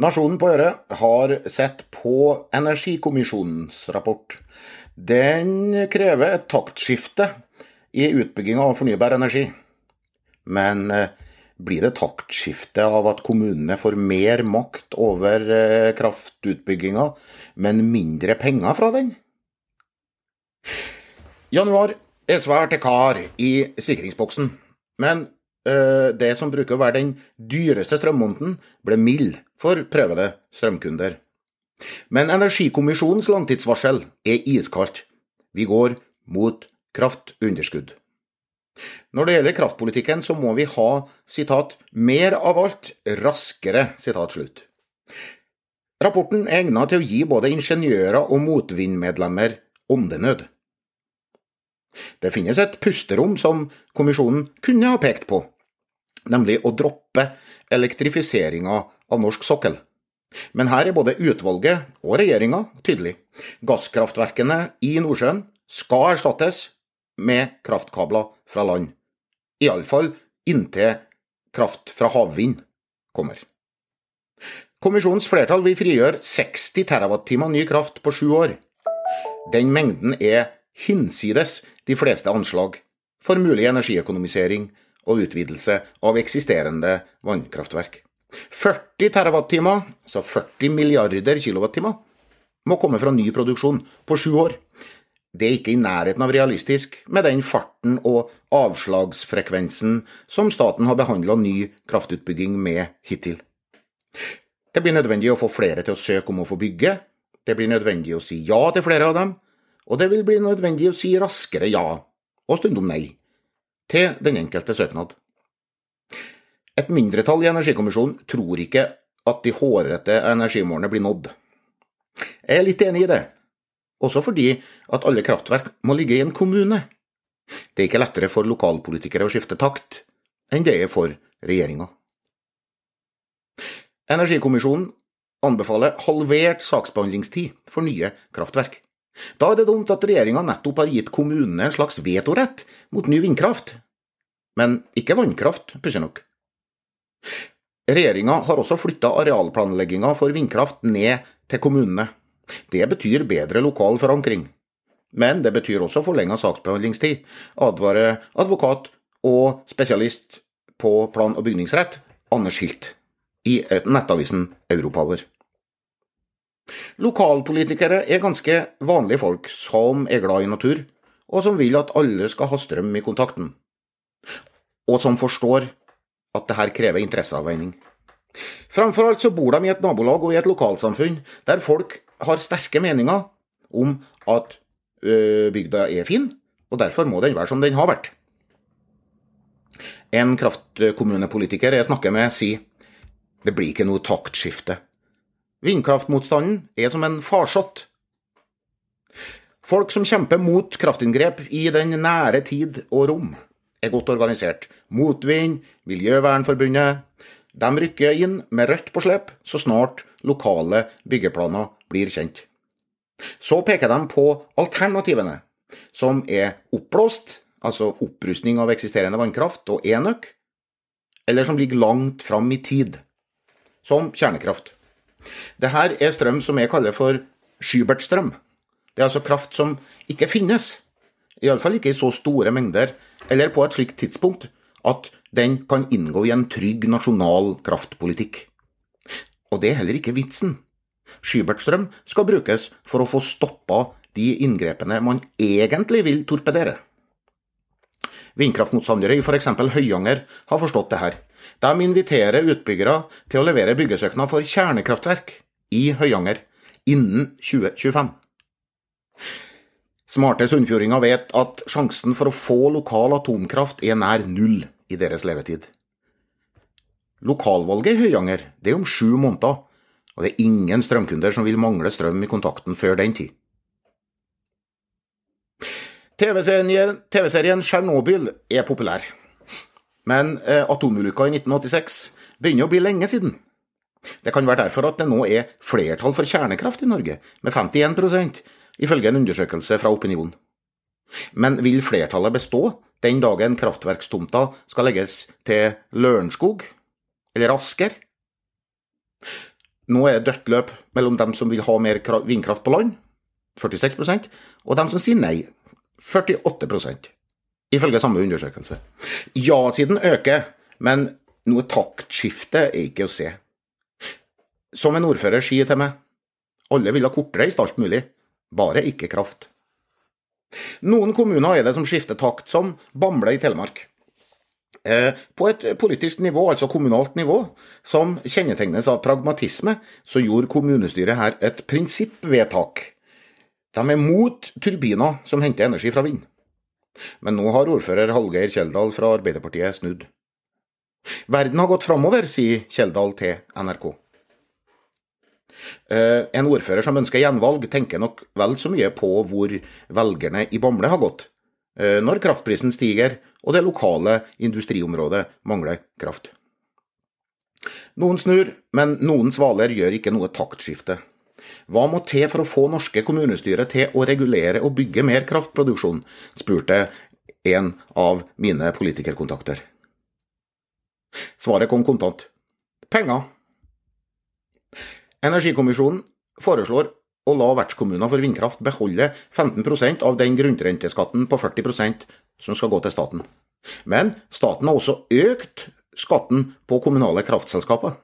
Nasjonen på Øret har sett på Energikommisjonens rapport. Den krever et taktskifte i utbygginga av fornybar energi. Men eh, blir det taktskifte av at kommunene får mer makt over eh, kraftutbygginga, men mindre penger fra den? Januar er svært kar i sikringsboksen, men det som bruker å være den dyreste strømmåneden, ble mild for prøvede strømkunder. Men Energikommisjonens langtidsvarsel er iskaldt. Vi går mot kraftunderskudd. Når det gjelder kraftpolitikken, så må vi ha sitat, 'mer av alt, raskere'. Sitat slutt. Rapporten er egnet til å gi både ingeniører og motvindmedlemmer åndenød. Det finnes et pusterom som kommisjonen kunne ha pekt på, nemlig å droppe elektrifiseringa av norsk sokkel. Men her er både utvalget og regjeringa tydelig. Gasskraftverkene i Nordsjøen skal erstattes med kraftkabler fra land. Iallfall inntil kraft fra havvind kommer. Kommisjonens flertall vil frigjøre 60 TWh ny kraft på sju år. Den mengden er hinsides de fleste anslag for mulig energiøkonomisering og utvidelse av eksisterende vannkraftverk. 40 TWh, altså 40 milliarder kWh, må komme fra ny produksjon på sju år. Det er ikke i nærheten av realistisk med den farten og avslagsfrekvensen som staten har behandla ny kraftutbygging med hittil. Det blir nødvendig å få flere til å søke om å få bygge, det blir nødvendig å si ja til flere av dem, og det vil bli nødvendig å si raskere ja, og stundom nei, til den enkelte søknad. Et mindretall i Energikommisjonen tror ikke at de hårete energimålene blir nådd. Jeg er litt enig i det, også fordi at alle kraftverk må ligge i en kommune. Det er ikke lettere for lokalpolitikere å skifte takt enn det er for regjeringa. Energikommisjonen anbefaler halvert saksbehandlingstid for nye kraftverk. Da er det dumt at regjeringa nettopp har gitt kommunene en slags vetorett mot ny vindkraft. Men ikke vannkraft, pussig nok. Regjeringa har også flytta arealplanlegginga for vindkraft ned til kommunene. Det betyr bedre lokal forankring. Men det betyr også forlenga saksbehandlingstid, advarer advokat og spesialist på plan- og bygningsrett Anders Hilt i nettavisen Europower. Lokalpolitikere er ganske vanlige folk som er glad i natur, og som vil at alle skal ha strøm i kontakten. Og som forstår at dette krever interesseavveining. Framfor alt så bor de i et nabolag og i et lokalsamfunn der folk har sterke meninger om at bygda er fin, og derfor må den være som den har vært. En kraftkommunepolitiker jeg snakker med, sier det blir ikke noe taktskifte. Vindkraftmotstanden er som en farsott. Folk som kjemper mot kraftinngrep i den nære tid og rom, er godt organisert. Motvind, Miljøvernforbundet. De rykker inn med rødt på slep så snart lokale byggeplaner blir kjent. Så peker de på alternativene, som er oppblåst, altså opprustning av eksisterende vannkraft og enøk, eller som ligger langt fram i tid, som kjernekraft. Det her er strøm som jeg kaller for Schubert-strøm. Det er altså kraft som ikke finnes. Iallfall ikke i så store mengder, eller på et slikt tidspunkt at den kan inngå i en trygg nasjonal kraftpolitikk. Og det er heller ikke vitsen. Schubert-strøm skal brukes for å få stoppa de inngrepene man egentlig vil torpedere. Vindkraftmotstandere i f.eks. Høyanger har forstått det her. De inviterer utbyggere til å levere byggesøknad for kjernekraftverk i Høyanger innen 2025. Smarte sunnfjordinger vet at sjansen for å få lokal atomkraft er nær null i deres levetid. Lokalvalget i Høyanger er om sju måneder, og det er ingen strømkunder som vil mangle strøm i kontakten før den tid. TV-serien TV Tsjernobyl er populær. Men eh, atomulykka i 1986 begynner å bli lenge siden. Det kan være derfor at det nå er flertall for kjernekraft i Norge, med 51% ifølge en undersøkelse fra Opinion. Men vil flertallet bestå den dagen kraftverkstomta skal legges til Lørenskog eller Asker? Nå er det dødt løp mellom dem som vil ha mer vindkraft på land, 46% og dem som sier nei, 48 ifølge samme undersøkelse. Ja-siden øker, men noe taktskifte er ikke å se. Som en ordfører sier til meg, alle vil ha kortreist alt mulig, bare ikke kraft. Noen kommuner er det som skifter takt, som Bamble i Telemark. Eh, på et politisk nivå, altså kommunalt nivå, som kjennetegnes av pragmatisme, så gjorde kommunestyret her et prinsippvedtak. De er mot turbiner som henter energi fra vind. Men nå har ordfører Hallgeir Kjeldal fra Arbeiderpartiet snudd. Verden har gått framover, sier Kjeldal til NRK. Eh, en ordfører som ønsker gjenvalg, tenker nok vel så mye på hvor velgerne i Bamble har gått, eh, når kraftprisen stiger og det lokale industriområdet mangler kraft. Noen snur, men noen svaler gjør ikke noe taktskifte. Hva må til for å få norske kommunestyre til å regulere og bygge mer kraftproduksjon, spurte en av mine politikerkontakter. Svaret kom kontant. Penger. Energikommisjonen foreslår å la vertskommuner for vindkraft beholde 15% av den grunnrenteskatten på 40% som skal gå til staten. Men staten har også økt skatten på kommunale kraftselskaper.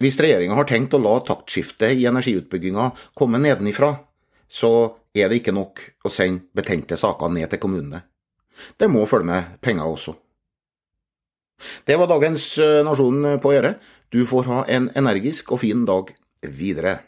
Hvis regjeringa har tenkt å la taktskiftet i energiutbygginga komme nedenifra, så er det ikke nok å sende betente saker ned til kommunene. Det må følge med penger også. Det var dagens eh, Nasjonen på gjøre. Du får ha en energisk og fin dag videre.